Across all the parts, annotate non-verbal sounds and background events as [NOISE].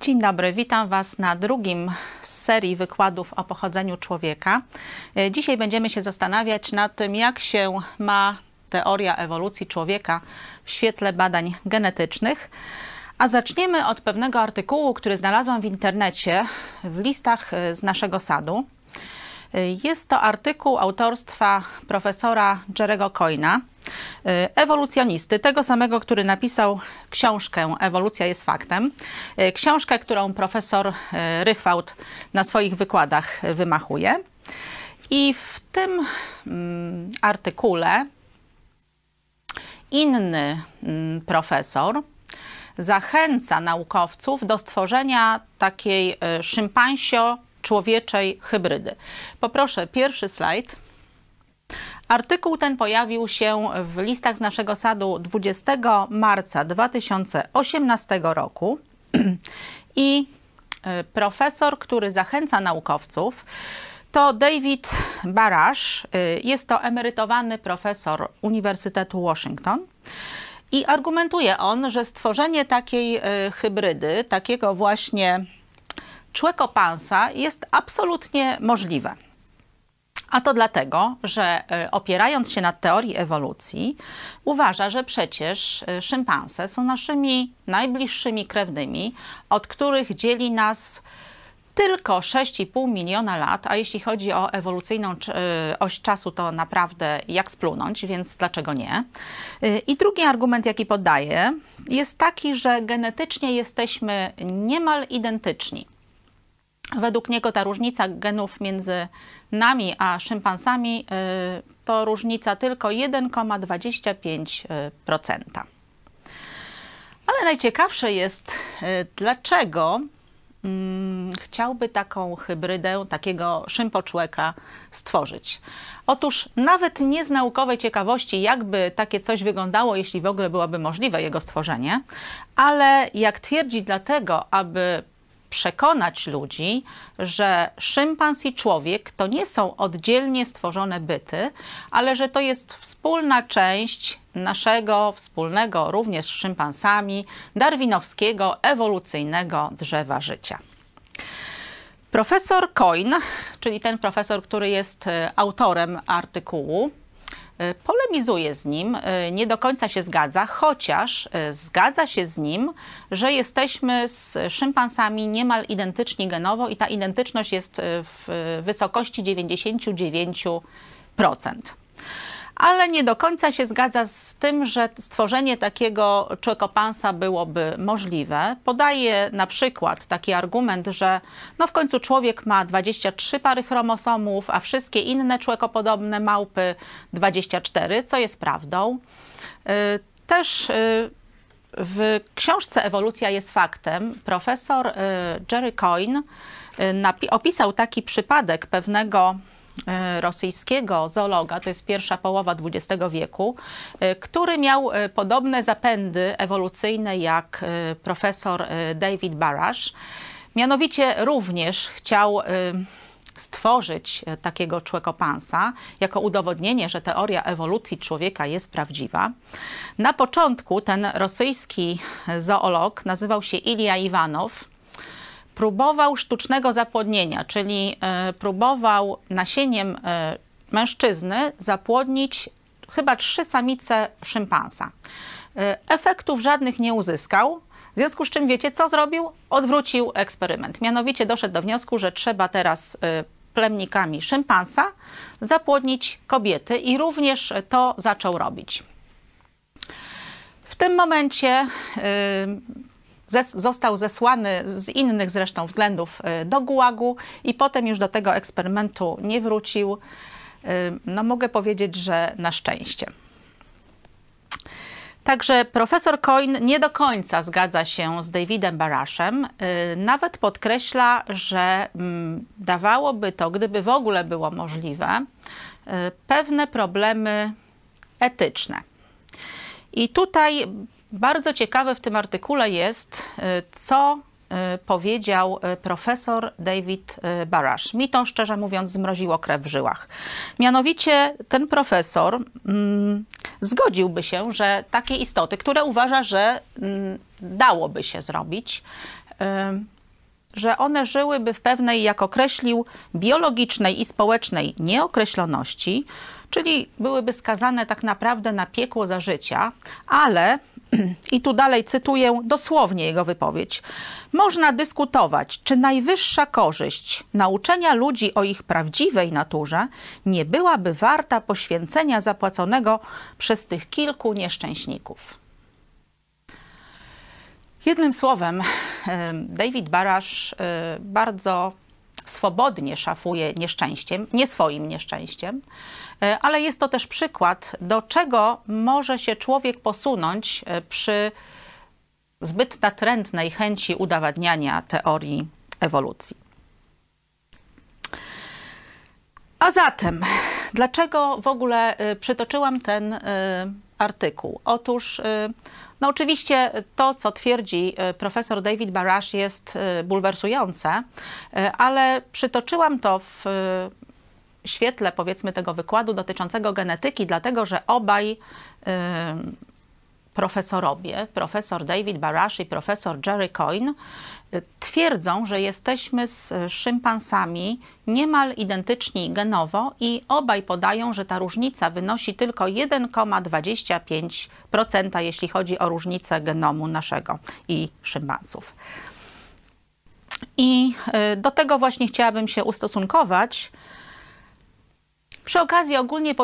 Dzień dobry, witam Was na drugim z serii wykładów o pochodzeniu człowieka. E, Dzisiaj będziemy się zastanawiać nad tym, jak się ma teoria ewolucji człowieka w świetle badań genetycznych. A zaczniemy od pewnego artykułu, który znalazłam w internecie w listach e, z naszego sadu. Jest to artykuł autorstwa profesora Jerego Coyna, e, ewolucjonisty, tego samego, który napisał książkę Ewolucja jest faktem. E, Książkę, którą profesor e, Rychwałd na swoich wykładach wymachuje. I w tym mm, artykule inny mm, profesor zachęca naukowców do stworzenia takiej e, szympansio-człowieczej hybrydy. Poproszę pierwszy slajd. Artykuł ten pojawił się w listach z naszego sadu 20 marca 2018 roku [CLEARS THROAT] i e, profesor, który zachęca naukowców, to David Barash. Y, Jest to emerytowany profesor Uniwersytetu Washington. I argumentuje on, że stworzenie takiej y, hybrydy, takiego właśnie człekopansa jest absolutnie możliwe. A to dlatego, że y, opierając się na teorii ewolucji, uważa, że przecież y, szympanse są naszymi najbliższymi krewnymi, od których dzieli nas tylko 6,5 miliona lat, a jeśli chodzi o ewolucyjną y, oś czasu, to naprawdę jak splunąć, więc dlaczego nie? I drugi argument, jaki podaje, jest taki, że genetycznie jesteśmy niemal identyczni. Według niego ta różnica genów między nami a szympansami y, to różnica tylko 1,25%. Ale najciekawsze jest, y, dlaczego mm, chciałby taką hybrydę, takiego szympoczłeka stworzyć. Otóż nawet nie z naukowej ciekawości, jakby takie coś wyglądało, jeśli w ogóle byłoby możliwe jego stworzenie, ale jak twierdzi dlatego, aby przekonać ludzi, że szympans i człowiek to nie są oddzielnie stworzone byty, ale że to jest wspólna część naszego wspólnego również z szympansami darwinowskiego ewolucyjnego drzewa życia. Profesor Coyne, czyli ten profesor, który jest e, autorem artykułu, polemizuje z nim, e, nie do końca się zgadza, chociaż e, zgadza się z nim, że jesteśmy z szympansami niemal identyczni genowo i ta identyczność jest e, w wysokości 99%. Ale nie do końca się zgadza z tym, że stworzenie takiego człekopansa byłoby możliwe. Podaje na przykład taki argument, że no w końcu człowiek ma 23 pary chromosomów, a wszystkie inne człekopodobne małpy 24, co jest prawdą. Y, Też y, w książce Ewolucja jest faktem profesor y, Jerry Coyne opisał taki przypadek pewnego rosyjskiego zoologa, to jest pierwsza połowa XX wieku, y, który miał y, podobne zapędy ewolucyjne jak profesor David Barash. Mianowicie również chciał stworzyć e, takiego człekopansa jako udowodnienie, że teoria ewolucji człowieka jest prawdziwa. Na początku ten rosyjski zoolog nazywał się Ilja Iwanow. Próbował sztucznego zapłodnienia, czyli e, próbował nasieniem e, mężczyzny zapłodnić chyba trzy samice szympansa. E, Efektów żadnych nie uzyskał. W związku z czym wiecie, co zrobił? Odwrócił eksperyment. Mianowicie doszedł do wniosku, że trzeba teraz plemnikami szympansa zapłodnić kobiety i również to zaczął robić. W tym momencie zes- został zesłany z innych zresztą względów y, do gułagu i potem już do tego eksperymentu nie wrócił. Y, No mogę powiedzieć, że na szczęście. Także profesor Coyne nie do końca zgadza się z Davidem Barashem. Yy, Nawet podkreśla, że mm, dawałoby to, gdyby w ogóle było możliwe, pewne problemy etyczne. I tutaj bardzo ciekawe w tym artykule jest, y, co y, powiedział y, profesor David Barash. Mi to szczerze mówiąc zmroziło krew w żyłach. Mianowicie ten profesor mm, zgodziłby się, że takie istoty, które uważa, że mm, dałoby się zrobić, że one żyłyby w pewnej, jak określił, biologicznej i społecznej nieokreśloności, czyli byłyby skazane tak naprawdę na piekło za życia, ale i tu dalej cytuję dosłownie jego wypowiedź. Można dyskutować, czy najwyższa korzyść nauczenia ludzi o ich prawdziwej naturze nie byłaby warta poświęcenia zapłaconego przez tych kilku nieszczęśników. Jednym słowem, David Barasz bardzo swobodnie szafuje nieszczęściem, nie swoim nieszczęściem, ale jest to też przykład, do czego może się człowiek posunąć e, przy zbyt natrętnej chęci udowadniania teorii ewolucji. A zatem, dlaczego w ogóle e, przytoczyłam ten artykuł? Otóż no oczywiście to, co twierdzi e, profesor David Barash jest e, bulwersujące, e, ale przytoczyłam to w świetle powiedzmy tego wykładu dotyczącego genetyki, dlatego że obaj profesorowie, profesor David Barash i profesor Jerry Coyne, twierdzą, że jesteśmy z szympansami niemal identyczni genowo i obaj podają, że ta różnica wynosi tylko 1,25%, jeśli chodzi o różnicę genomu naszego i szympansów. I y, do tego właśnie chciałabym się ustosunkować. Przy okazji ogólnie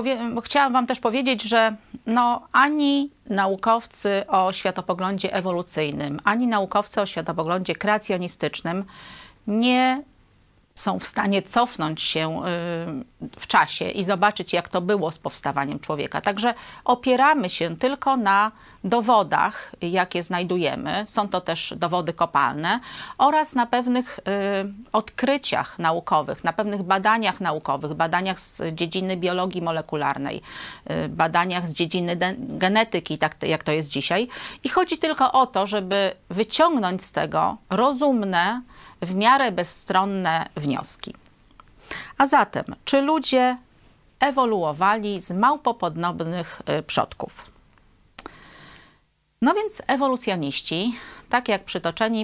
chciałam Wam też powiedzieć, że no, ani naukowcy o światopoglądzie ewolucyjnym, ani naukowcy o światopoglądzie kreacjonistycznym nie są w stanie cofnąć się y, w czasie i zobaczyć, jak to było z powstawaniem człowieka. Także opieramy się tylko na dowodach, jakie znajdujemy. Są to też dowody kopalne oraz na pewnych y, odkryciach naukowych, na pewnych badaniach naukowych, badaniach z dziedziny biologii molekularnej, y, badaniach z dziedziny genetyki, tak jak to jest dzisiaj. I chodzi tylko o to, żeby wyciągnąć z tego rozumne, w miarę bezstronne wnioski. A zatem, czy ludzie ewoluowali z małpopodobnych y, przodków? No więc ewolucjoniści, tak jak przytoczeni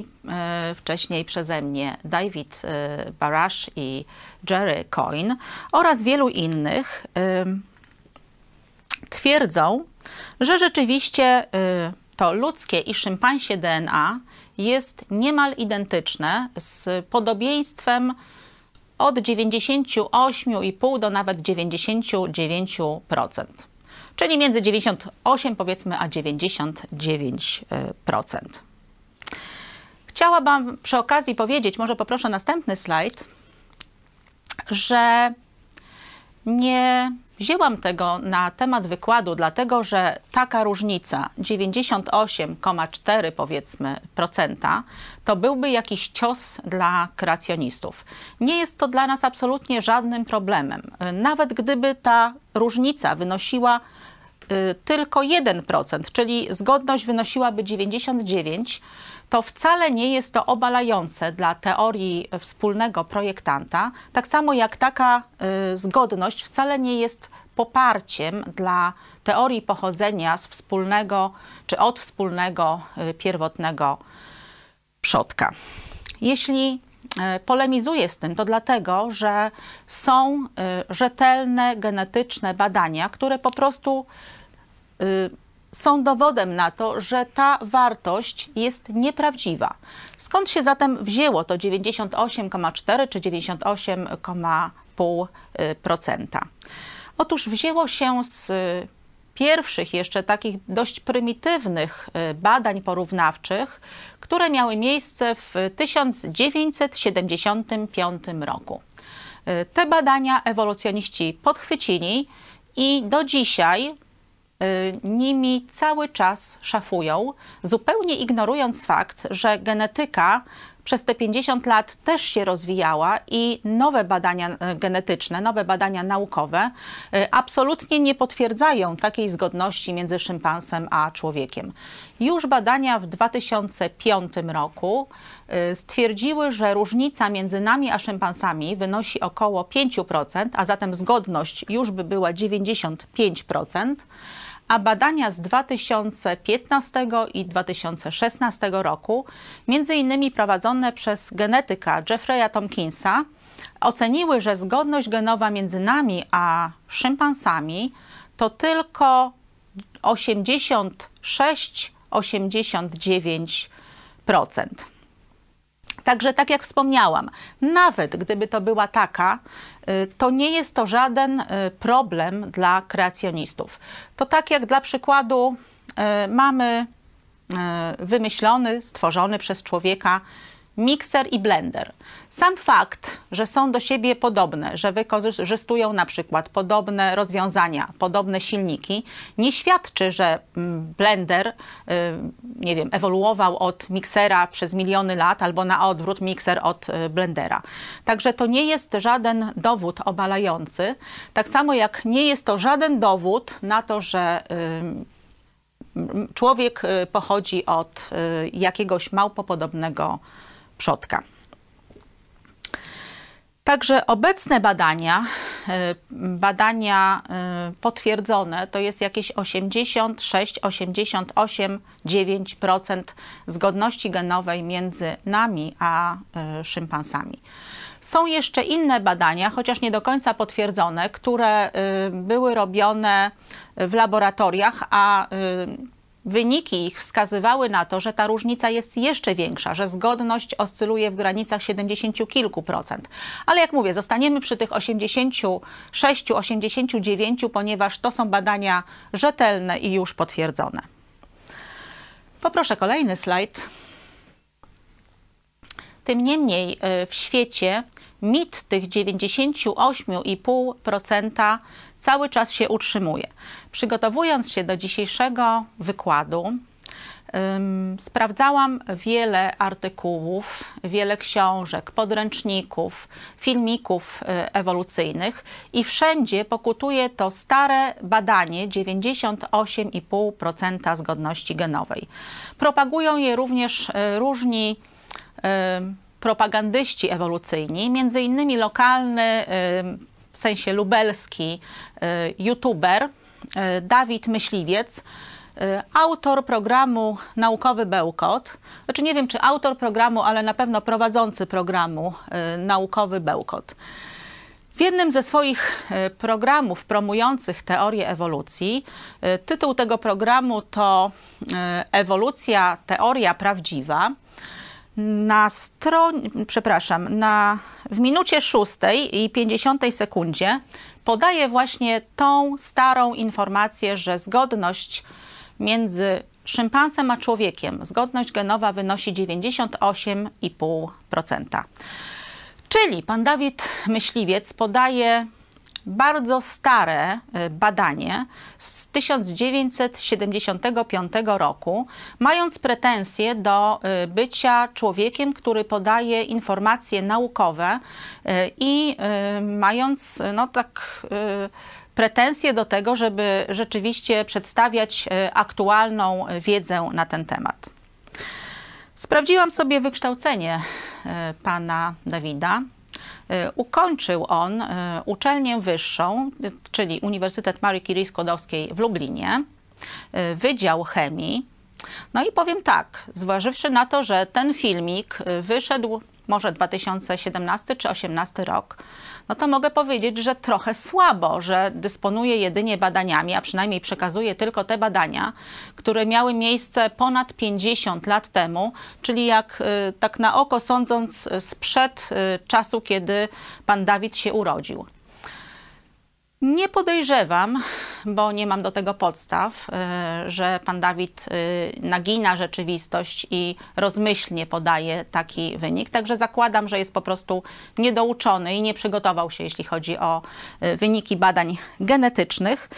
y, wcześniej przeze mnie David y, Barash i Jerry Coyne oraz wielu innych, twierdzą, że rzeczywiście to ludzkie i szympansie DNA jest niemal identyczne z podobieństwem od 98,5 do nawet 99%. Czyli między 98 powiedzmy a 99%. Chciałabym przy okazji powiedzieć, może poproszę następny slajd, że nie Wzięłam tego na temat wykładu, dlatego że taka różnica 98,4 powiedzmy procenta to byłby jakiś cios dla kreacjonistów. Nie jest to dla nas absolutnie żadnym problemem. Nawet gdyby ta różnica wynosiła y, tylko 1%, czyli zgodność wynosiłaby 99, to wcale nie jest to obalające dla teorii wspólnego projektanta, tak samo jak taka y, zgodność wcale nie jest poparciem dla teorii pochodzenia z wspólnego czy od wspólnego y, pierwotnego przodka. Jeśli y, polemizuję z tym, to dlatego, że są rzetelne genetyczne badania, które po prostu są dowodem na to, że ta wartość jest nieprawdziwa. Skąd się zatem wzięło to 98,4 czy 98,5%? Otóż wzięło się z pierwszych jeszcze takich dość prymitywnych y, badań porównawczych, które miały miejsce w 1975 roku. Y, te badania ewolucjoniści podchwycili i do dzisiaj Y, nimi cały czas szafują, zupełnie ignorując fakt, że genetyka przez te 50 lat też się rozwijała i nowe badania y, genetyczne, nowe badania naukowe y, absolutnie nie potwierdzają takiej zgodności między szympansem a człowiekiem. Już badania w 2005 roku stwierdziły, że różnica między nami a szympansami wynosi około 5%, a zatem zgodność już by była 95% a badania z 2015 i 2016 roku, między innymi prowadzone przez genetyka Jeffreya Tomkinsa, oceniły, że zgodność genowa między nami a szympansami to tylko 86-89%. Także tak jak wspomniałam, nawet gdyby to była taka, y, to nie jest to żaden y, problem dla kreacjonistów. To tak jak dla przykładu y, mamy wymyślony, stworzony przez człowieka mikser i blender. Sam fakt, że są do siebie podobne, że wykorzystują na przykład podobne rozwiązania, podobne silniki, nie świadczy, że mm, blender, y, nie wiem, ewoluował od miksera przez miliony lat albo na odwrót mikser od y, blendera. Także to nie jest żaden dowód obalający, tak samo jak nie jest to żaden dowód na to, że y, człowiek pochodzi od jakiegoś małpopodobnego przodka. Także obecne badania, e, badania e, potwierdzone, to jest jakieś 86, 88, 9% zgodności genowej między nami a e, szympansami. Są jeszcze inne badania, chociaż nie do końca potwierdzone, które były robione w laboratoriach, a Wyniki ich wskazywały na to, że ta różnica jest jeszcze większa, że zgodność oscyluje w granicach 70 kilku procent. Ale jak mówię, zostaniemy przy tych 86, 89, ponieważ to są badania rzetelne i już potwierdzone. Poproszę kolejny slajd. Tym niemniej y, w świecie mit tych 98,5% cały czas się utrzymuje. Przygotowując się do dzisiejszego wykładu, sprawdzałam wiele artykułów, wiele książek, podręczników, filmików y, ewolucyjnych i wszędzie pokutuje to stare badanie 98,5% zgodności genowej. Propagują je również y, różni propagandyści ewolucyjni, między innymi lokalny, w sensie lubelski, youtuber E, Dawid Myśliwiec, e, autor programu Naukowy Bełkot. Znaczy nie wiem, czy autor programu, ale na pewno prowadzący programu Naukowy Bełkot. W jednym ze swoich programów promujących teorię ewolucji, tytuł tego programu to Ewolucja, teoria prawdziwa. Na stronie, przepraszam, na, w minucie 6 i 50 sekundzie podaje właśnie tą starą informację, że zgodność między szympansem a człowiekiem, zgodność genowa wynosi 98,5%. Czyli pan Dawid Myśliwiec podaje bardzo stare e, badanie z 1975 roku, mając pretensje do e, bycia człowiekiem, który podaje informacje naukowe e, i mając no tak pretensje do tego, żeby rzeczywiście przedstawiać aktualną wiedzę na ten temat. Sprawdziłam sobie wykształcenie pana Dawida. E, ukończył on e, uczelnię wyższą, czyli Uniwersytet Marii Curie Skłodowskiej w Lublinie, e, Wydział Chemii. No i powiem tak, zważywszy na to, że ten filmik wyszedł może 2017 czy 2018 rok, no to mogę powiedzieć, że trochę słabo, że dysponuje jedynie badaniami, a przynajmniej przekazuje tylko te badania, które miały miejsce ponad 50 lat temu, czyli jak y, tak na oko sądząc sprzed y, czasu, kiedy pan Dawid się urodził. Nie podejrzewam, bo nie mam do tego podstaw, e, że pan Dawid e, nagina rzeczywistość i rozmyślnie podaje taki wynik. Także zakładam, że jest po prostu niedouczony i nie przygotował się, jeśli chodzi o e, wyniki badań genetycznych.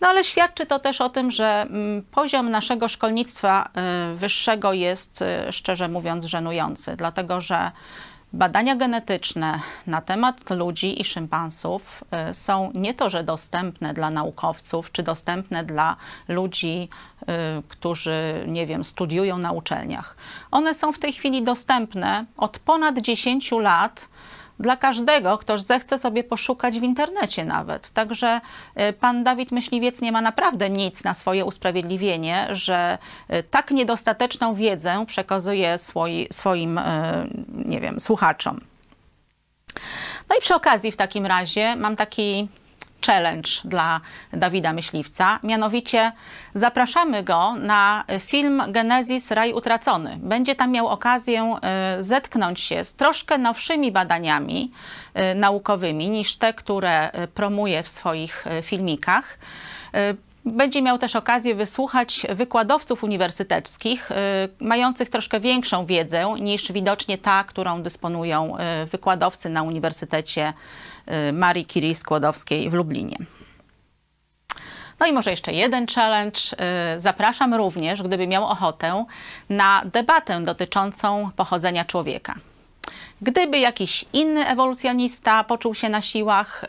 No ale świadczy to też o tym, że mm, poziom naszego szkolnictwa wyższego jest, szczerze mówiąc, żenujący, dlatego że Badania genetyczne na temat ludzi i szympansów y, są nie to, że dostępne dla naukowców, czy dostępne dla ludzi, y, którzy, nie wiem, studiują na uczelniach. One są w tej chwili dostępne od ponad 10 lat dla każdego, kto zechce sobie poszukać w internecie nawet. Także y, pan Dawid Myśliwiec nie ma naprawdę nic na swoje usprawiedliwienie, że y, tak niedostateczną wiedzę przekazuje swoi, swoim, nie wiem, słuchaczom. No i przy okazji w takim razie mam taki challenge dla Dawida Myśliwca. Mianowicie zapraszamy go na film Genezis Raj Utracony. Będzie tam miał okazję e, zetknąć się z troszkę nowszymi badaniami e, naukowymi niż te, które e, promuje w swoich filmikach. Będzie miał też okazję wysłuchać wykładowców uniwersyteckich, mających troszkę większą wiedzę niż widocznie ta, którą dysponują wykładowcy na Uniwersytecie Y, Marii Curie Skłodowskiej w Lublinie. No i może jeszcze jeden challenge. Y, zapraszam również, gdyby miał ochotę, na debatę dotyczącą pochodzenia człowieka. Gdyby jakiś inny ewolucjonista poczuł się na siłach, y,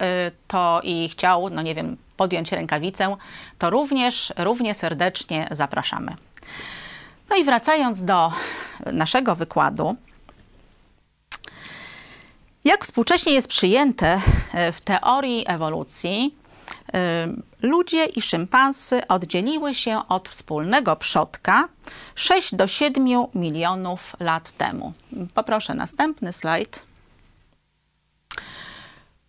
to i chciał, no nie wiem, podjąć rękawicę, to również, równie serdecznie zapraszamy. No i wracając do naszego wykładu, jak współcześnie jest przyjęte e, w teorii ewolucji, ludzie i szympansy oddzieliły się od wspólnego przodka 6 do 7 milionów lat temu. Poproszę następny slajd.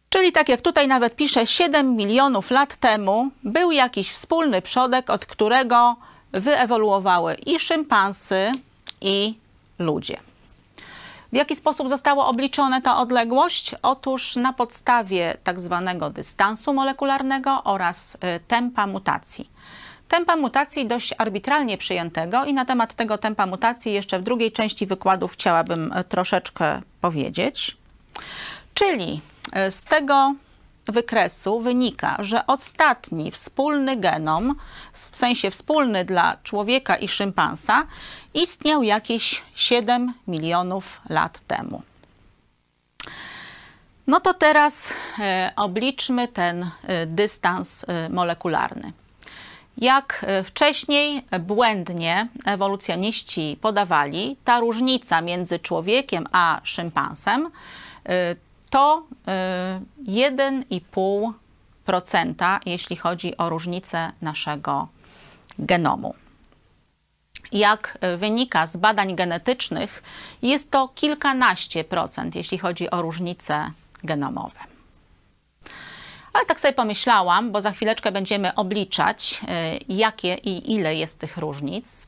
Czyli tak jak tutaj nawet pisze, 7 milionów lat temu był jakiś wspólny przodek, od którego wyewoluowały i szympansy, i ludzie. W jaki sposób została obliczona ta odległość? Otóż na podstawie tak zwanego dystansu molekularnego oraz y, tempa mutacji. Tempa mutacji dość arbitralnie przyjętego i na temat tego tempa mutacji jeszcze w drugiej części wykładu chciałabym y, troszeczkę powiedzieć. Czyli y, z tego wykresu wynika, że ostatni wspólny genom, w sensie wspólny dla człowieka i szympansa, istniał jakieś 7 milionów lat temu. No to teraz e, obliczmy ten e, dystans e, molekularny. Jak wcześniej błędnie ewolucjoniści podawali, ta różnica między człowiekiem a szympansem to 1,5%, jeśli chodzi o różnicę naszego genomu. Jak wynika z badań genetycznych, jest to kilkanaście procent, jeśli chodzi o różnice genomowe. Ale tak sobie pomyślałam, bo za chwileczkę będziemy obliczać, y, jakie i ile jest tych różnic,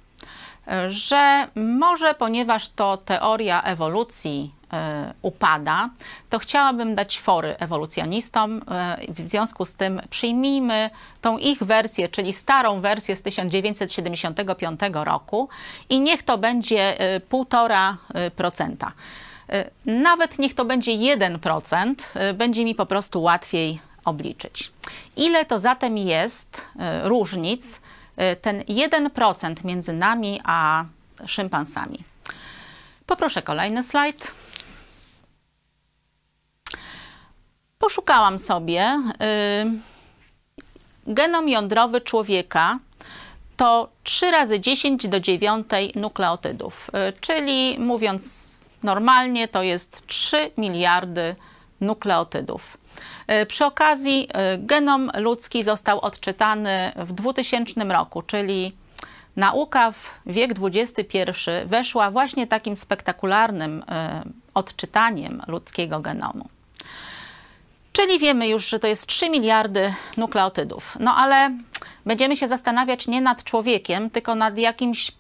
że może ponieważ to teoria ewolucji E, upada, to chciałabym dać fory ewolucjonistom. E, w związku z tym przyjmijmy tą ich wersję, czyli starą wersję z 1975 roku i niech to będzie 1,5%. E, nawet niech to będzie 1%, będzie mi po prostu łatwiej obliczyć. Ile to zatem jest różnic, ten 1% między nami a szympansami? Poproszę kolejny slajd. Poszukałam sobie. Y, genom jądrowy człowieka to 3 razy 10 do 9 nukleotydów, y, czyli mówiąc normalnie to jest 3 miliardy nukleotydów. Y, przy okazji genom ludzki został odczytany w 2000 roku, czyli nauka w wiek XXI weszła właśnie takim spektakularnym odczytaniem ludzkiego genomu. Czyli wiemy już, że to jest 3 miliardy nukleotydów. No ale będziemy się zastanawiać nie nad człowiekiem, tylko nad jakimś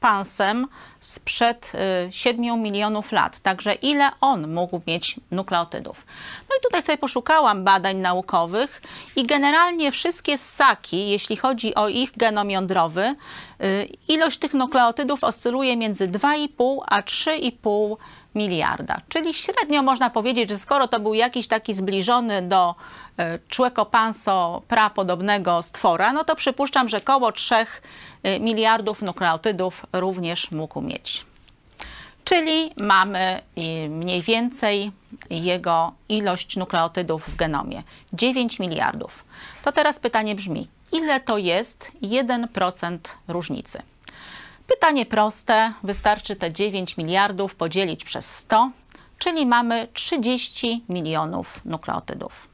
praczłekopansem sprzed 7 y, milionów lat. Także ile on mógł mieć nukleotydów. No i tutaj sobie poszukałam badań naukowych i generalnie wszystkie ssaki, jeśli chodzi o ich genom jądrowy, y, ilość tych nukleotydów oscyluje między 2,5 a 3,5 miliarda. Czyli średnio można powiedzieć, że skoro to był jakiś taki zbliżony do e, człekopanso prapodobnego stwora, no to przypuszczam, że około 3 e, miliardów nukleotydów również mógł mieć. Czyli mamy mniej więcej jego ilość nukleotydów w genomie 9 miliardów. To teraz pytanie brzmi, ile to jest 1% różnicy? Pytanie proste, wystarczy te 9 miliardów podzielić przez 100, czyli mamy 30 milionów nukleotydów.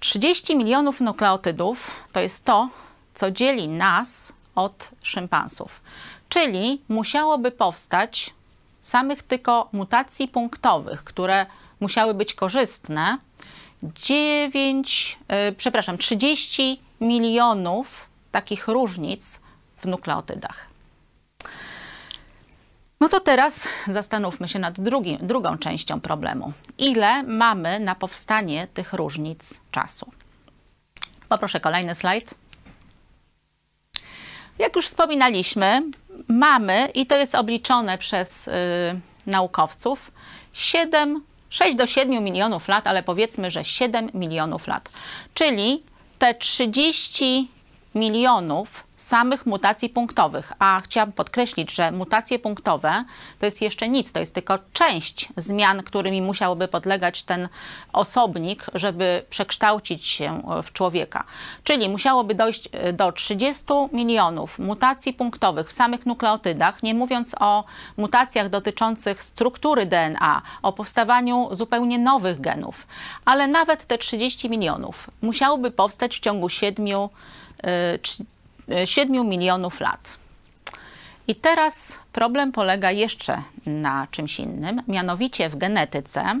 30 milionów nukleotydów to jest to, co dzieli nas od szympansów. Czyli musiałoby powstać samych tylko mutacji punktowych, które musiały być korzystne, 9, yy, przepraszam, 30 milionów takich różnic w nukleotydach. No to teraz zastanówmy się nad drugim, drugą częścią problemu. Ile mamy na powstanie tych różnic czasu? Poproszę kolejny slajd. Jak już wspominaliśmy, mamy, i to jest obliczone przez y, naukowców, 7, 6 do 7 milionów lat, ale powiedzmy, że 7 milionów lat. Czyli te 30 milionów samych mutacji punktowych. A chciałam podkreślić, że mutacje punktowe to jest jeszcze nic, to jest tylko część zmian, którymi musiałby podlegać ten osobnik, żeby przekształcić się w człowieka. Czyli musiałoby dojść e, do 30 milionów mutacji punktowych w samych nukleotydach, nie mówiąc o mutacjach dotyczących struktury DNA, o powstawaniu zupełnie nowych genów. Ale nawet te 30 milionów musiałoby powstać w ciągu 7 7 milionów lat. I teraz problem polega jeszcze na czymś innym, mianowicie w genetyce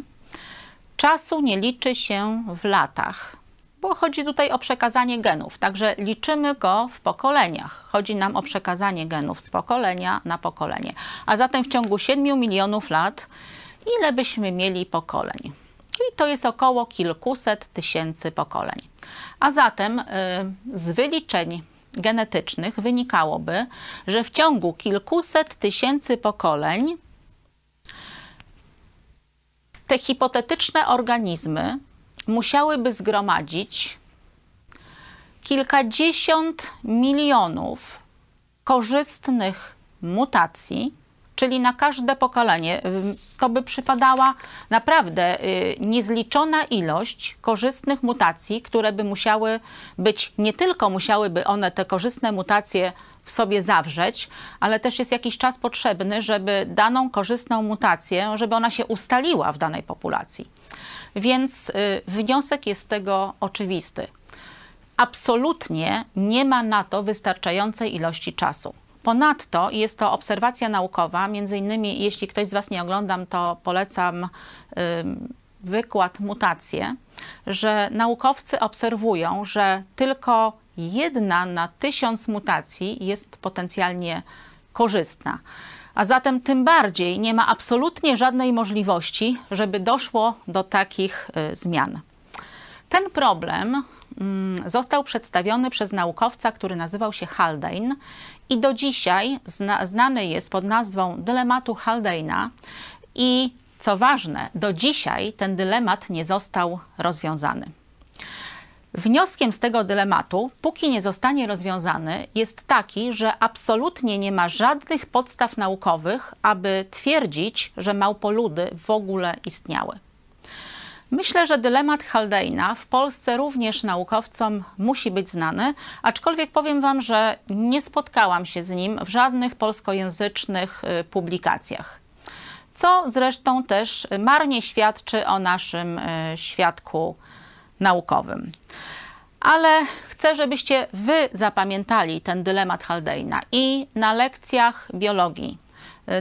czasu nie liczy się w latach, bo chodzi tutaj o przekazanie genów, także liczymy go w pokoleniach. Chodzi nam o przekazanie genów z pokolenia na pokolenie. A zatem w ciągu 7 milionów lat ile byśmy mieli pokoleń? I to jest około kilkuset tysięcy pokoleń. A zatem y, z wyliczeń genetycznych wynikałoby, że w ciągu kilkuset tysięcy pokoleń te hipotetyczne organizmy musiałyby zgromadzić kilkadziesiąt milionów korzystnych mutacji, czyli na każde pokolenie. To by przypadała naprawdę y, niezliczona ilość korzystnych mutacji, które by musiały być, nie tylko musiałyby one te korzystne mutacje w sobie zawrzeć, ale też jest jakiś czas potrzebny, żeby daną korzystną mutację, żeby ona się ustaliła w danej populacji. Więc y, wniosek jest z tego oczywisty. Absolutnie nie ma na to wystarczającej ilości czasu. Ponadto jest to obserwacja naukowa, między innymi jeśli ktoś z Was nie oglądam, to polecam wykład mutacje, że naukowcy obserwują, że tylko jedna na tysiąc mutacji jest potencjalnie korzystna. A zatem tym bardziej nie ma absolutnie żadnej możliwości, żeby doszło do takich y, zmian. Ten problem został przedstawiony przez naukowca, który nazywał się Haldane i do dzisiaj zna, znany jest pod nazwą dylematu Haldane'a i co ważne, do dzisiaj ten dylemat nie został rozwiązany. Wnioskiem z tego dylematu, póki nie zostanie rozwiązany, jest taki, że absolutnie nie ma żadnych podstaw naukowych, aby twierdzić, że małpoludy w ogóle istniały. Myślę, że dylemat Haldane'a w Polsce również naukowcom musi być znany, aczkolwiek powiem Wam, że nie spotkałam się z nim w żadnych polskojęzycznych y, publikacjach. Co zresztą też marnie świadczy o naszym y, świadku naukowym. Ale chcę, żebyście Wy zapamiętali ten dylemat Haldane'a i na lekcjach biologii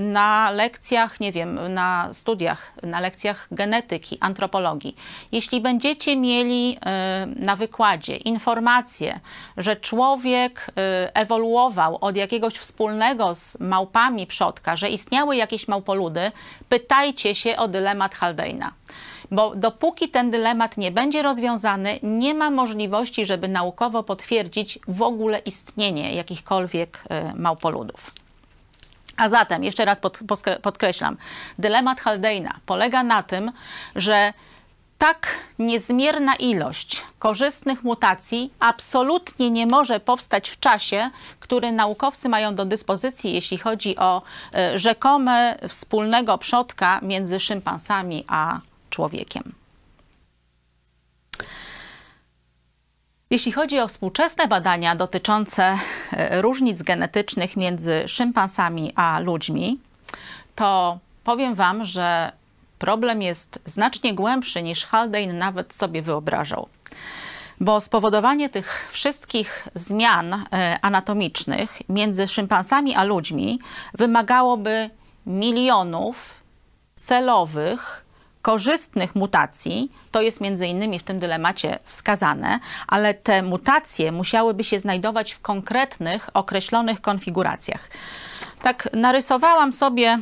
na lekcjach, nie wiem, na studiach, na lekcjach genetyki, antropologii. Jeśli będziecie mieli e, na wykładzie informację, że człowiek e, ewoluował od jakiegoś wspólnego z małpami przodka, że istniały jakieś małpoludy, pytajcie się o dylemat Haldane'a bo dopóki ten dylemat nie będzie rozwiązany, nie ma możliwości, żeby naukowo potwierdzić w ogóle istnienie jakichkolwiek e, małpoludów. A zatem, jeszcze raz pod, podkreślam, dylemat Haldane'a polega na tym, że tak niezmierna ilość korzystnych mutacji absolutnie nie może powstać w czasie, który naukowcy mają do dyspozycji, jeśli chodzi o y, rzekome wspólnego przodka między szympansami a człowiekiem. Jeśli chodzi o współczesne badania dotyczące e, różnic genetycznych między szympansami a ludźmi, to powiem Wam, że problem jest znacznie głębszy niż Haldane nawet sobie wyobrażał. Bo spowodowanie tych wszystkich zmian e, anatomicznych między szympansami a ludźmi wymagałoby milionów celowych, korzystnych mutacji, to jest między innymi w tym dylemacie wskazane, ale te mutacje musiałyby się znajdować w konkretnych, określonych konfiguracjach. Tak narysowałam sobie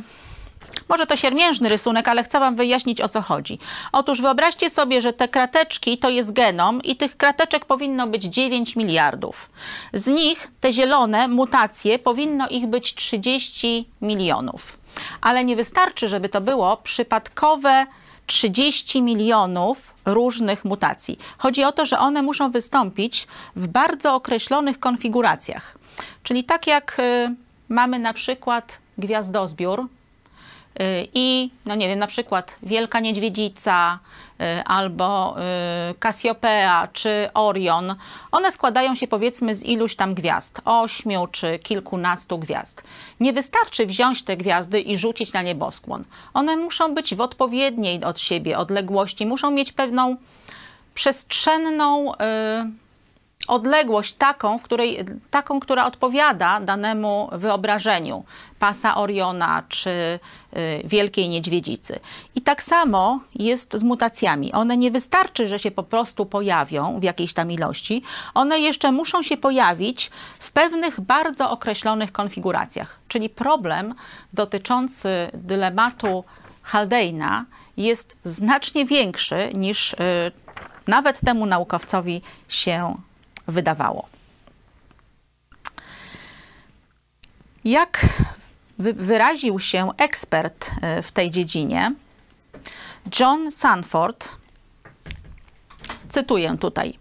może to siermiężny rysunek, ale chcę Wam wyjaśnić o co chodzi. Otóż wyobraźcie sobie, że te krateczki to jest genom i tych krateczek powinno być 9 miliardów. Z nich te zielone mutacje powinno ich być 30 milionów. Ale nie wystarczy, żeby to było przypadkowe 30 milionów różnych mutacji. Chodzi o to, że one muszą wystąpić w bardzo określonych konfiguracjach. Czyli tak jak y, mamy na przykład gwiazdozbiór, Y, i, no nie wiem, na przykład Wielka Niedźwiedzica albo Cassiopeia y, czy Orion, one składają się powiedzmy z iluś tam gwiazd, ośmiu czy kilkunastu gwiazd. Nie wystarczy wziąć te gwiazdy i rzucić na nieboskłon. One muszą być w odpowiedniej od siebie odległości, muszą mieć pewną przestrzenną odległość taką, w której, taką, która odpowiada danemu wyobrażeniu pasa Oriona czy y, Wielkiej Niedźwiedzicy. I tak samo jest z mutacjami. One nie wystarczy, że się po prostu pojawią w jakiejś tam ilości, one jeszcze muszą się pojawić w pewnych bardzo określonych konfiguracjach. Czyli problem dotyczący dylematu Haldeina jest znacznie większy niż y, nawet temu naukowcowi się wydawało. Jak wyraził się ekspert e, w tej dziedzinie, John Sanford, cytuję tutaj,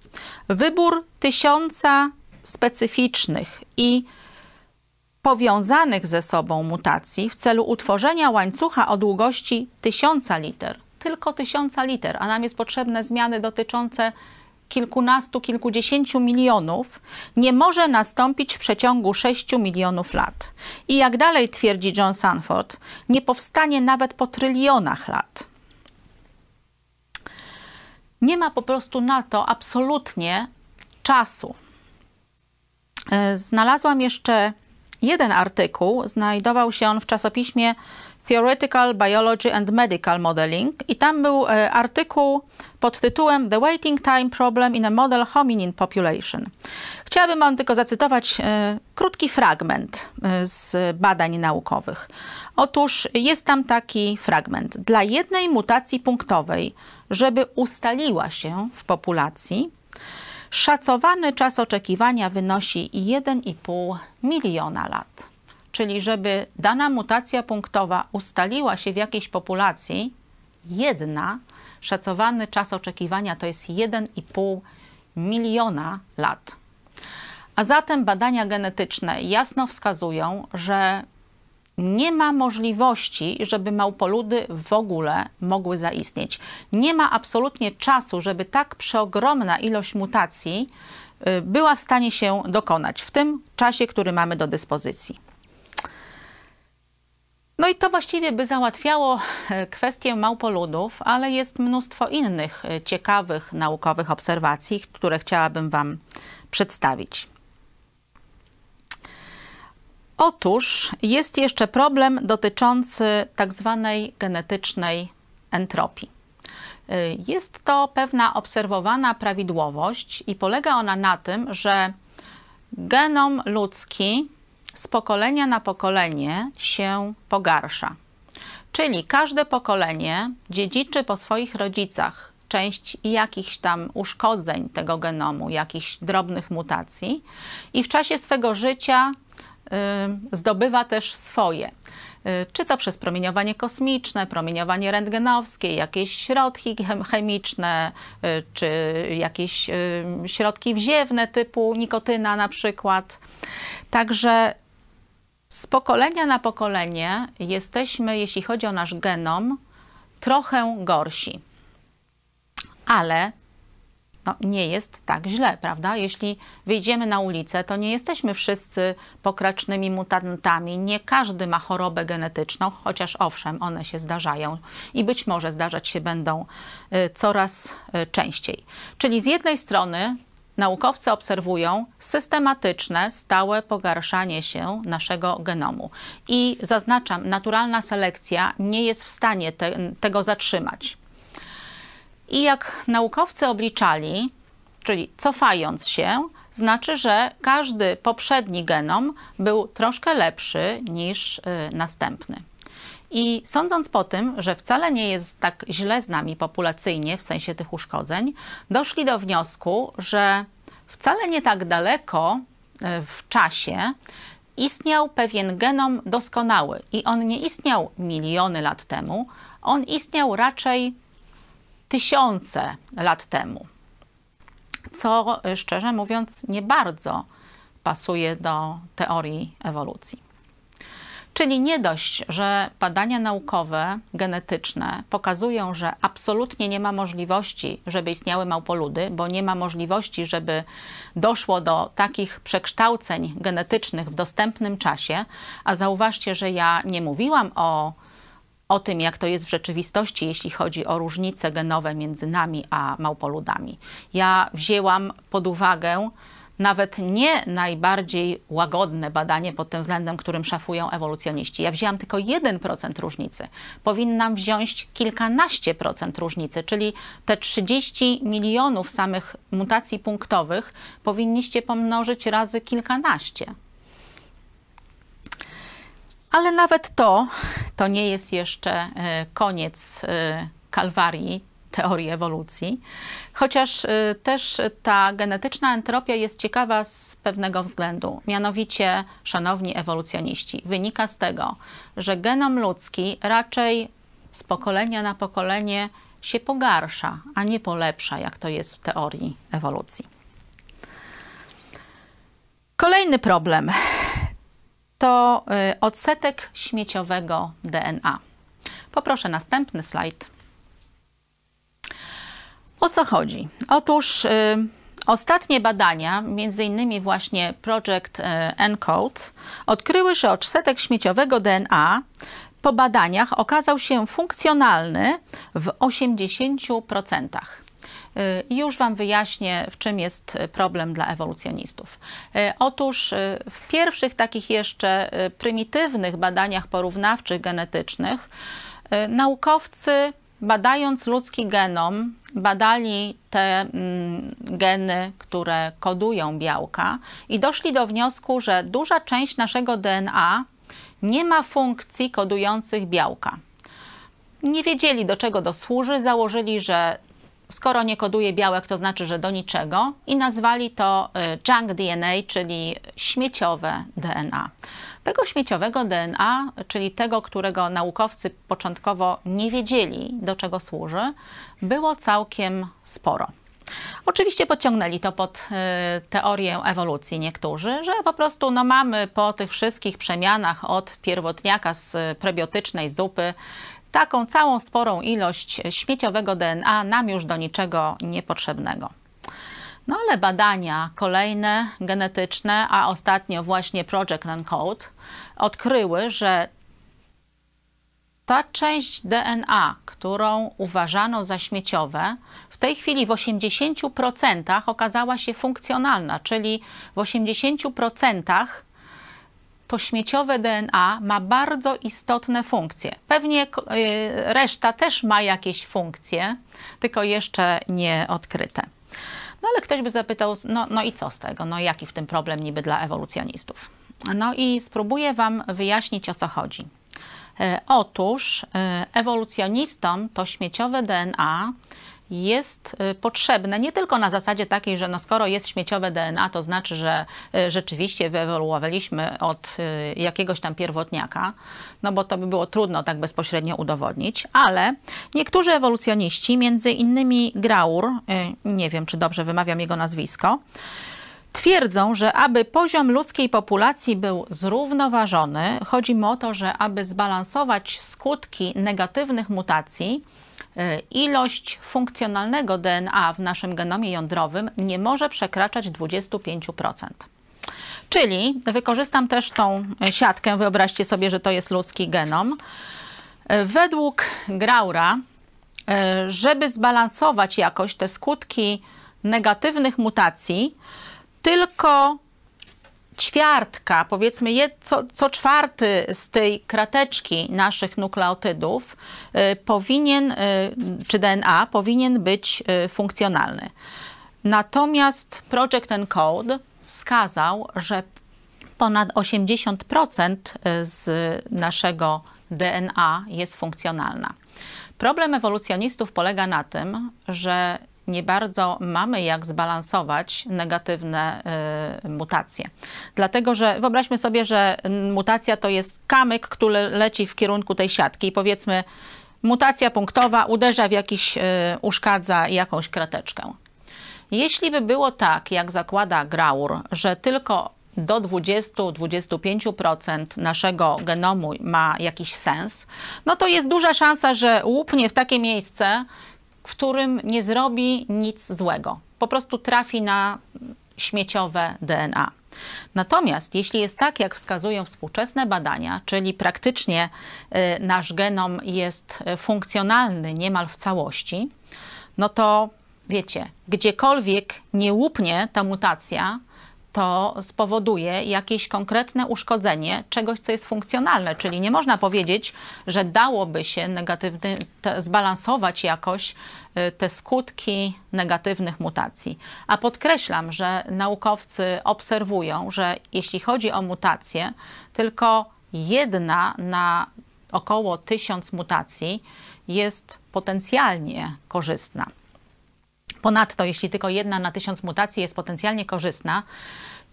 wybór tysiąca specyficznych i powiązanych ze sobą mutacji w celu utworzenia łańcucha o długości tysiąca liter, tylko tysiąca liter, a nam jest potrzebne zmiany dotyczące kilkunastu, kilkudziesięciu milionów nie może nastąpić w przeciągu 6 milionów lat. I jak dalej twierdzi John Sanford, nie powstanie nawet po trylionach lat. Nie ma po prostu na to absolutnie czasu. E, znalazłam jeszcze jeden artykuł, znajdował się on w czasopiśmie Theoretical Biology and Medical Modeling i tam był e, artykuł pod tytułem The Waiting Time Problem in a Model Hominin Population. Chciałabym Wam tylko zacytować e, krótki fragment e, z badań naukowych. Otóż jest tam taki fragment. Dla jednej mutacji punktowej, żeby ustaliła się w populacji, szacowany czas oczekiwania wynosi 1,5 miliona lat. Czyli żeby dana mutacja punktowa ustaliła się w jakiejś populacji, jedna, szacowany czas oczekiwania to jest 1,5 miliona lat. A zatem badania genetyczne jasno wskazują, że nie ma możliwości, żeby małpoludy w ogóle mogły zaistnieć. Nie ma absolutnie czasu, żeby tak przeogromna ilość mutacji y, była w stanie się dokonać w tym czasie, który mamy do dyspozycji. No i to właściwie by załatwiało e, kwestię małpoludów, ale jest mnóstwo innych e, ciekawych naukowych obserwacji, które chciałabym Wam przedstawić. Otóż jest jeszcze problem dotyczący tak zwanej genetycznej entropii. E, jest to pewna obserwowana prawidłowość i polega ona na tym, że genom ludzki z pokolenia na pokolenie się pogarsza. Czyli każde pokolenie dziedziczy po swoich rodzicach część jakichś tam uszkodzeń tego genomu, jakichś drobnych mutacji i w czasie swego życia y, zdobywa też swoje. Y, czy to przez promieniowanie kosmiczne, promieniowanie rentgenowskie, jakieś środki chemiczne, y, czy jakieś y, środki wziewne typu nikotyna na przykład. Także z pokolenia na pokolenie jesteśmy, jeśli chodzi o nasz genom, trochę gorsi. Ale no, nie jest tak źle, prawda? Jeśli wyjdziemy na ulicę, to nie jesteśmy wszyscy pokracznymi mutantami. Nie każdy ma chorobę genetyczną, chociaż owszem, one się zdarzają i być może zdarzać się będą y, coraz y, częściej. Czyli z jednej strony naukowcy obserwują systematyczne, stałe pogarszanie się naszego genomu. I zaznaczam, naturalna selekcja nie jest w stanie te, tego zatrzymać. I jak naukowcy obliczali, czyli cofając się, znaczy, że każdy poprzedni genom był troszkę lepszy niż y, następny. I sądząc po tym, że wcale nie jest tak źle z nami populacyjnie w sensie tych uszkodzeń, doszli do wniosku, że wcale nie tak daleko y, w czasie istniał pewien genom doskonały. I on nie istniał miliony lat temu, on istniał raczej tysiące lat temu. Co szczerze mówiąc nie bardzo pasuje do teorii ewolucji. Czyli nie dość, że badania naukowe, genetyczne pokazują, że absolutnie nie ma możliwości, żeby istniały małpoludy, bo nie ma możliwości, żeby doszło do takich przekształceń genetycznych w dostępnym czasie. A zauważcie, że ja nie mówiłam o o tym, jak to jest w rzeczywistości, jeśli chodzi o różnice genowe między nami a małpoludami. Ja wzięłam pod uwagę nawet nie najbardziej łagodne badanie pod tym względem, którym szafują ewolucjoniści. Ja wzięłam tylko 1% różnicy. Powinnam wziąć kilkanaście procent różnicy, czyli te 30 milionów samych mutacji punktowych powinniście pomnożyć razy kilkanaście. Ale nawet to, to nie jest jeszcze e, koniec e, kalwarii teorii ewolucji, chociaż e, też ta genetyczna entropia jest ciekawa z pewnego względu. Mianowicie, szanowni ewolucjoniści, wynika z tego, że genom ludzki raczej z pokolenia na pokolenie się pogarsza, a nie polepsza, jak to jest w teorii ewolucji. Kolejny problem to y, odsetek śmieciowego DNA. Poproszę następny slajd. O co chodzi? Otóż y, ostatnie badania, między innymi właśnie Project y, ENCODE, odkryły, że odsetek śmieciowego DNA po badaniach okazał się funkcjonalny w 80%. Y, już Wam wyjaśnię, w czym jest problem dla ewolucjonistów. Otóż w pierwszych takich jeszcze prymitywnych badaniach porównawczych genetycznych naukowcy badając ludzki genom, badali te mm, geny, które kodują białka i doszli do wniosku, że duża część naszego DNA nie ma funkcji kodujących białka. Nie wiedzieli, do czego to służy, założyli, że skoro nie koduje białek, to znaczy, że do niczego i nazwali to y, junk DNA, czyli śmieciowe DNA. Tego śmieciowego DNA, czyli tego, którego naukowcy początkowo nie wiedzieli, do czego służy, było całkiem sporo. Oczywiście podciągnęli to pod y, teorię ewolucji niektórzy, że po prostu no, mamy po tych wszystkich przemianach od pierwotniaka z prebiotycznej zupy taką całą sporą ilość śmieciowego DNA nam już do niczego niepotrzebnego. No ale badania kolejne genetyczne, a ostatnio właśnie Project Uncode odkryły, że ta część DNA, którą uważano za śmieciowe, w tej chwili w 80% okazała się funkcjonalna, czyli w 80% to śmieciowe DNA ma bardzo istotne funkcje. Pewnie y, reszta też ma jakieś funkcje, tylko jeszcze nie odkryte. No ale ktoś by zapytał, no, no i co z tego? No jaki w tym problem niby dla ewolucjonistów? No i spróbuję Wam wyjaśnić, o co chodzi. E, otóż e, ewolucjonistom to śmieciowe DNA jest y, potrzebne nie tylko na zasadzie takiej, że no skoro jest śmieciowe DNA, to znaczy, że y, rzeczywiście wyewoluowaliśmy od y, jakiegoś tam pierwotniaka, no bo to by było trudno tak bezpośrednio udowodnić, ale niektórzy ewolucjoniści, między innymi Graur, nie wiem czy dobrze wymawiam jego nazwisko, Twierdzą, że aby poziom ludzkiej populacji był zrównoważony, chodzi mi o to, że aby zbalansować skutki negatywnych mutacji, ilość funkcjonalnego DNA w naszym genomie jądrowym nie może przekraczać 25%. Czyli wykorzystam też tą siatkę, wyobraźcie sobie, że to jest ludzki genom. Według Graura, żeby zbalansować jakoś te skutki negatywnych mutacji, tylko ćwiartka, powiedzmy co, co czwarty z tej krateczki naszych nukleotydów y, powinien, y, czy DNA powinien być y, funkcjonalny. Natomiast Project Encode wskazał, że ponad 80% z naszego DNA jest funkcjonalna. Problem ewolucjonistów polega na tym, że nie bardzo mamy jak zbalansować negatywne y, mutacje. Dlatego, że wyobraźmy sobie, że mutacja to jest kamyk, który leci w kierunku tej siatki i powiedzmy mutacja punktowa uderza w jakiś, y, uszkadza jakąś krateczkę. Jeśli by było tak, jak zakłada Graur, że tylko do 20-25% naszego genomu ma jakiś sens, no to jest duża szansa, że łupnie w takie miejsce, którym nie zrobi nic złego. Po prostu trafi na śmieciowe DNA. Natomiast jeśli jest tak, jak wskazują współczesne badania, czyli praktycznie y, nasz genom jest funkcjonalny niemal w całości, no to wiecie, gdziekolwiek nie łupnie ta mutacja, to spowoduje jakieś konkretne uszkodzenie czegoś, co jest funkcjonalne. Czyli nie można powiedzieć, że dałoby się negatywny, te, zbalansować jakoś y, te skutki negatywnych mutacji. A podkreślam, że naukowcy obserwują, że jeśli chodzi o mutacje, tylko jedna na około tysiąc mutacji jest potencjalnie korzystna. Ponadto, jeśli tylko jedna na tysiąc mutacji jest potencjalnie korzystna,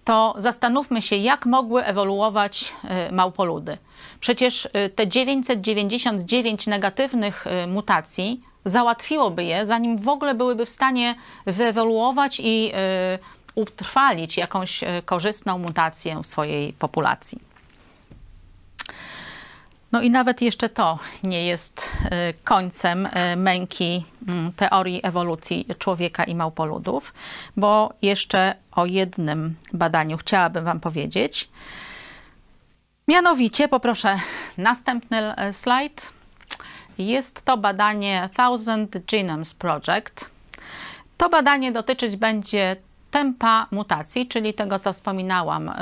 to zastanówmy się, jak mogły ewoluować y, małpoludy. Przecież y, te 999 negatywnych y, mutacji załatwiłoby je, zanim w ogóle byłyby w stanie wyewoluować i utrwalić jakąś korzystną mutację w swojej populacji. No i nawet jeszcze to nie jest e, końcem e, męki mm, teorii ewolucji człowieka i małpoludów, bo jeszcze o jednym badaniu chciałabym Wam powiedzieć. Mianowicie, poproszę następny e, slajd. Jest to badanie Thousand Genomes Project. To badanie dotyczyć będzie tempa mutacji, czyli tego, co wspominałam, y,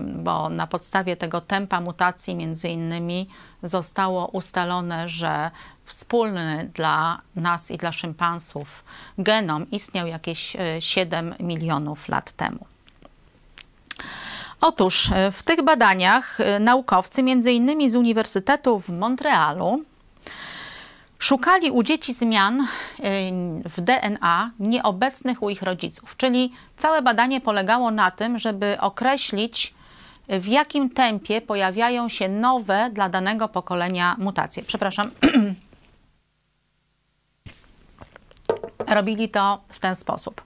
bo na podstawie tego tempa mutacji między innymi zostało ustalone, że wspólny dla nas i dla szympansów genom istniał jakieś 7 y, milionów lat temu. Otóż y, w tych badaniach naukowcy, między innymi z Uniwersytetu w Montrealu, Szukali u dzieci zmian y, w DNA nieobecnych u ich rodziców, czyli całe badanie polegało na tym, żeby określić, w jakim tempie pojawiają się nowe dla danego pokolenia mutacje. Przepraszam. [CLEARS THROAT] Robili to w ten sposób.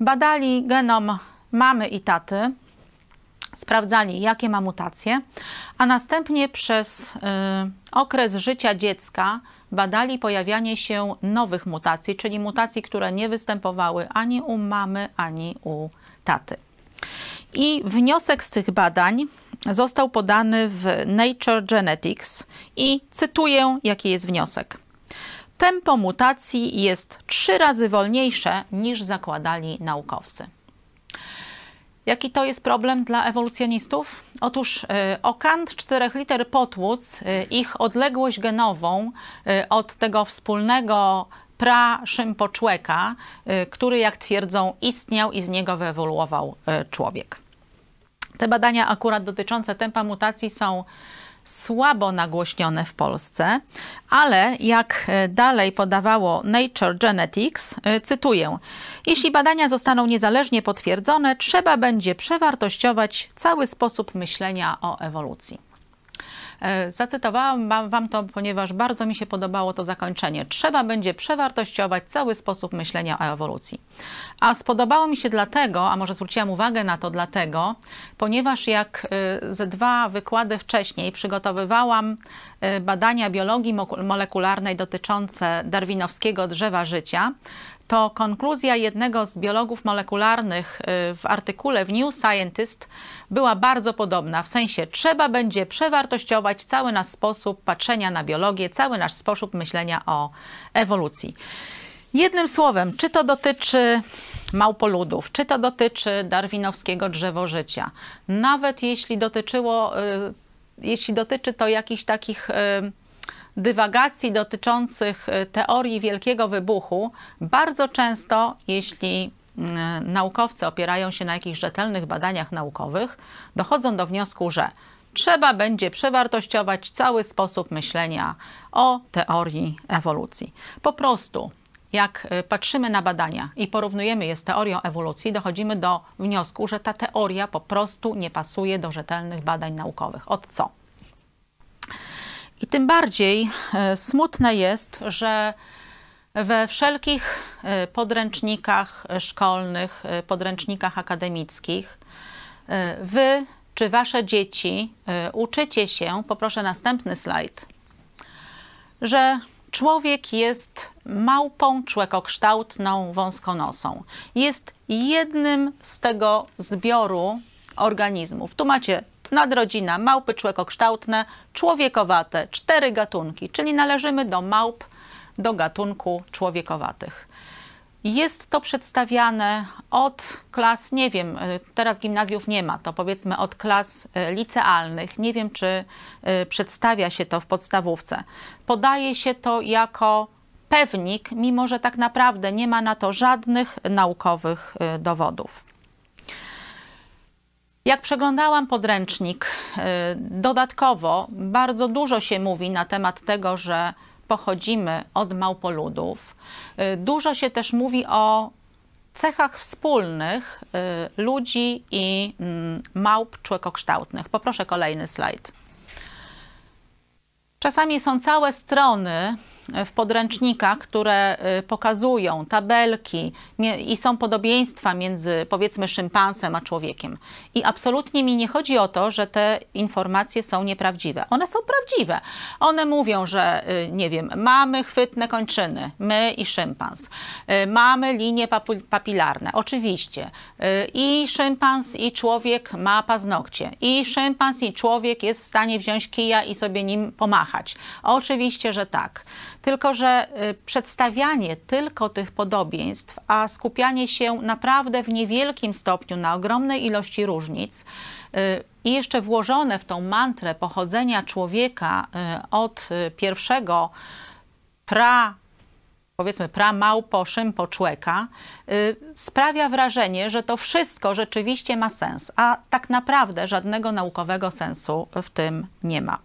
Badali genom mamy i taty, sprawdzali, jakie ma mutacje, a następnie przez y, okres życia dziecka badali pojawianie się nowych mutacji, czyli mutacji, które nie występowały ani u mamy, ani u taty. I wniosek z tych badań został podany w Nature Genetics i cytuję, jaki jest wniosek. Tempo mutacji jest trzy razy wolniejsze niż zakładali naukowcy. Jaki to jest problem dla ewolucjonistów? Otóż y, o kant czterech liter potłuc, y, ich odległość genową y, od tego wspólnego pra-szympoczłeka, który, jak twierdzą, istniał i z niego wyewoluował człowiek. Te badania akurat dotyczące tempa mutacji są słabo nagłośnione w Polsce, ale jak e, dalej podawało Nature Genetics, e, cytuję: Jeśli badania zostaną niezależnie potwierdzone, trzeba będzie przewartościować cały sposób myślenia o ewolucji. E, zacytowałam wam to, ponieważ bardzo mi się podobało to zakończenie. Trzeba będzie przewartościować cały sposób myślenia o ewolucji. A spodobało mi się dlatego, a może zwróciłam uwagę na to dlatego, ponieważ jak e, ze dwa wykłady wcześniej przygotowywałam e, badania biologii molekularnej dotyczące darwinowskiego drzewa życia, to konkluzja jednego z biologów molekularnych y, w artykule w New Scientist była bardzo podobna. W sensie trzeba będzie przewartościować cały nasz sposób patrzenia na biologię, cały nasz sposób myślenia o ewolucji. Jednym słowem, czy to dotyczy małpoludów, czy to dotyczy darwinowskiego drzewożycia, nawet jeśli dotyczyło, y, jeśli dotyczy to jakichś takich y, dywagacji dotyczących e, teorii wielkiego wybuchu, bardzo często, jeśli mm, naukowcy opierają się na jakichś rzetelnych badaniach naukowych, dochodzą do wniosku, że trzeba będzie przewartościować cały sposób myślenia o teorii ewolucji. Po prostu jak e, patrzymy na badania i porównujemy je z teorią ewolucji, dochodzimy do wniosku, że ta teoria po prostu nie pasuje do rzetelnych badań naukowych. Od co? I tym bardziej e, smutne jest, że we wszelkich e, podręcznikach szkolnych, e, podręcznikach akademickich, wy czy wasze dzieci uczycie się, poproszę następny slajd, że człowiek jest małpą człekokształtną, wąskonosą. Jest jednym z tego zbioru organizmów. Tu macie nadrodzina małpy człekokształtne, człowiekowate, cztery gatunki, czyli należymy do małp do gatunku człowiekowatych. Jest to przedstawiane od klas, nie wiem, y, teraz gimnazjów nie ma, to powiedzmy od klas y, licealnych. Nie wiem, czy y, przedstawia się to w podstawówce. Podaje się to jako pewnik, mimo że tak naprawdę nie ma na to żadnych naukowych dowodów. Jak przeglądałam podręcznik, y, dodatkowo bardzo dużo się mówi na temat tego, że pochodzimy od małpoludów. Y, dużo się też mówi o cechach wspólnych y, ludzi i mm, małp człekokształtnych. Poproszę kolejny slajd. Czasami są całe strony w podręcznikach, które y, pokazują tabelki i są podobieństwa między powiedzmy szympansem a człowiekiem. I absolutnie mi nie chodzi o to, że te informacje są nieprawdziwe. One są prawdziwe. One mówią, że y, nie wiem, mamy chwytne kończyny, my i szympans. Y, mamy linie papilarne, oczywiście. I szympans i człowiek ma paznokcie. I szympans i człowiek jest w stanie wziąć kija i sobie nim pomachać. Oczywiście, że tak. Tylko, że y, przedstawianie tylko tych podobieństw, a skupianie się naprawdę w niewielkim stopniu na ogromnej ilości różnic y, i jeszcze włożone w tą mantrę pochodzenia człowieka y, od pierwszego pra powiedzmy pra-małpo, szympo człeka, sprawia wrażenie, że to wszystko rzeczywiście ma sens, a tak naprawdę żadnego naukowego sensu w tym nie ma.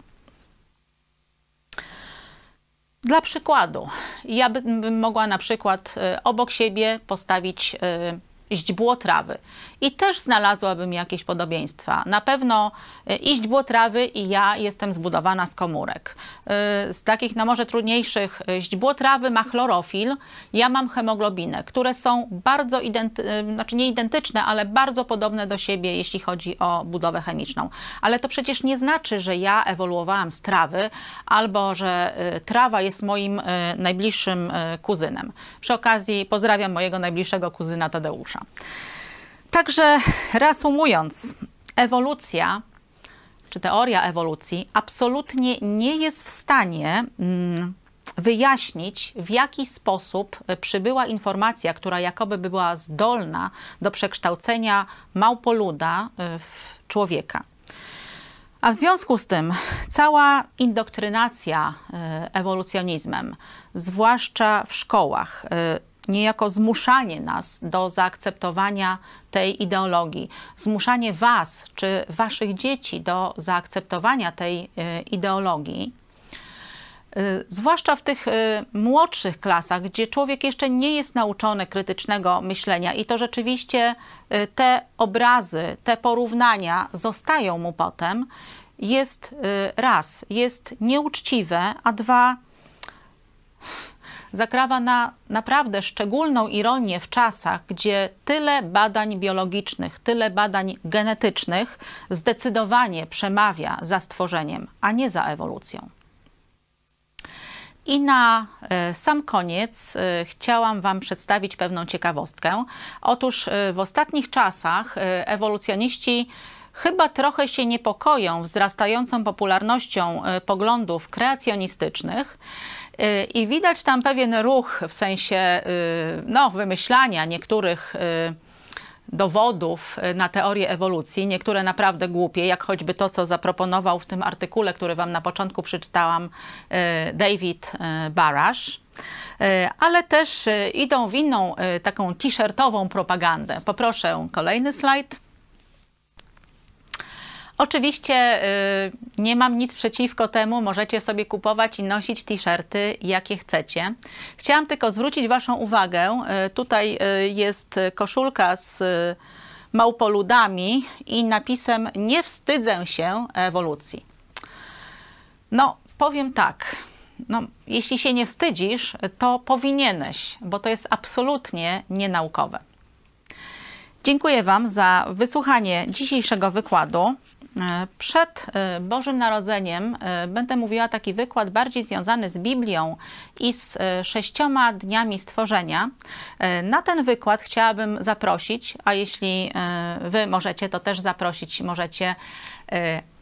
Dla przykładu, ja bym mogła na przykład y, obok siebie postawić y, źdźbło trawy. I też znalazłabym jakieś podobieństwa. Na pewno e, iźdźbło trawy i ja jestem zbudowana z komórek. E, z takich, no może trudniejszych, źdźbło trawy ma chlorofil, ja mam hemoglobinę, które są bardzo, identy- znaczy nie identyczne, ale bardzo podobne do siebie, jeśli chodzi o budowę chemiczną. Ale to przecież nie znaczy, że ja ewoluowałam z trawy, albo że trawa jest moim najbliższym kuzynem. Przy okazji pozdrawiam mojego najbliższego kuzyna Tadeusza. Także reasumując, ewolucja czy teoria ewolucji absolutnie nie jest w stanie mm, wyjaśnić, w jaki sposób przybyła informacja, która jakoby była zdolna do przekształcenia małpoluda y, w człowieka. A w związku z tym cała indoktrynacja y, ewolucjonizmem, zwłaszcza w szkołach, y, niejako zmuszanie nas do zaakceptowania tej ideologii, zmuszanie Was czy Waszych dzieci do zaakceptowania tej e, ideologii, e, zwłaszcza w tych e, młodszych klasach, gdzie człowiek jeszcze nie jest nauczony krytycznego myślenia i to rzeczywiście te obrazy, te porównania zostają mu potem jest raz, jest nieuczciwe, a dwa zakrawa na naprawdę szczególną ironię w czasach, gdzie tyle badań biologicznych, tyle badań genetycznych zdecydowanie przemawia za stworzeniem, a nie za ewolucją. I na e, sam koniec e, chciałam Wam przedstawić pewną ciekawostkę. Otóż e, w ostatnich czasach ewolucjoniści chyba trochę się niepokoją wzrastającą popularnością poglądów kreacjonistycznych. I widać tam pewien ruch w sensie no, wymyślania niektórych dowodów y, na teorię ewolucji, niektóre naprawdę głupie, jak choćby to, co zaproponował w tym artykule, który Wam na początku przeczytałam, y, David y, Barash ale też idą w inną taką t-shirtową propagandę. Poproszę kolejny slajd. Oczywiście y, nie mam nic przeciwko temu, możecie sobie kupować i nosić t-shirty, jakie chcecie. Chciałam tylko zwrócić Waszą uwagę, y, tutaj y, jest koszulka z małpoludami i napisem nie wstydzę się ewolucji. No, powiem tak, no, jeśli się nie wstydzisz, to powinieneś, bo to jest absolutnie nienaukowe. Dziękuję Wam za wysłuchanie dzisiejszego wykładu. E, przed e, Bożym Narodzeniem e, będę mówiła taki wykład bardziej związany z Biblią i z sześcioma dniami stworzenia. Na ten wykład chciałabym zaprosić, a jeśli Wy możecie, to też zaprosić możecie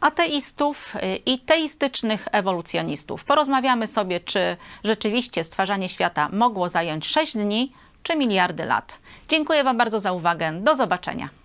ateistów i teistycznych ewolucjonistów. Porozmawiamy sobie, czy rzeczywiście stwarzanie świata mogło zająć 6 dni, czy miliardy lat. Dziękuję Wam bardzo za uwagę. Do zobaczenia.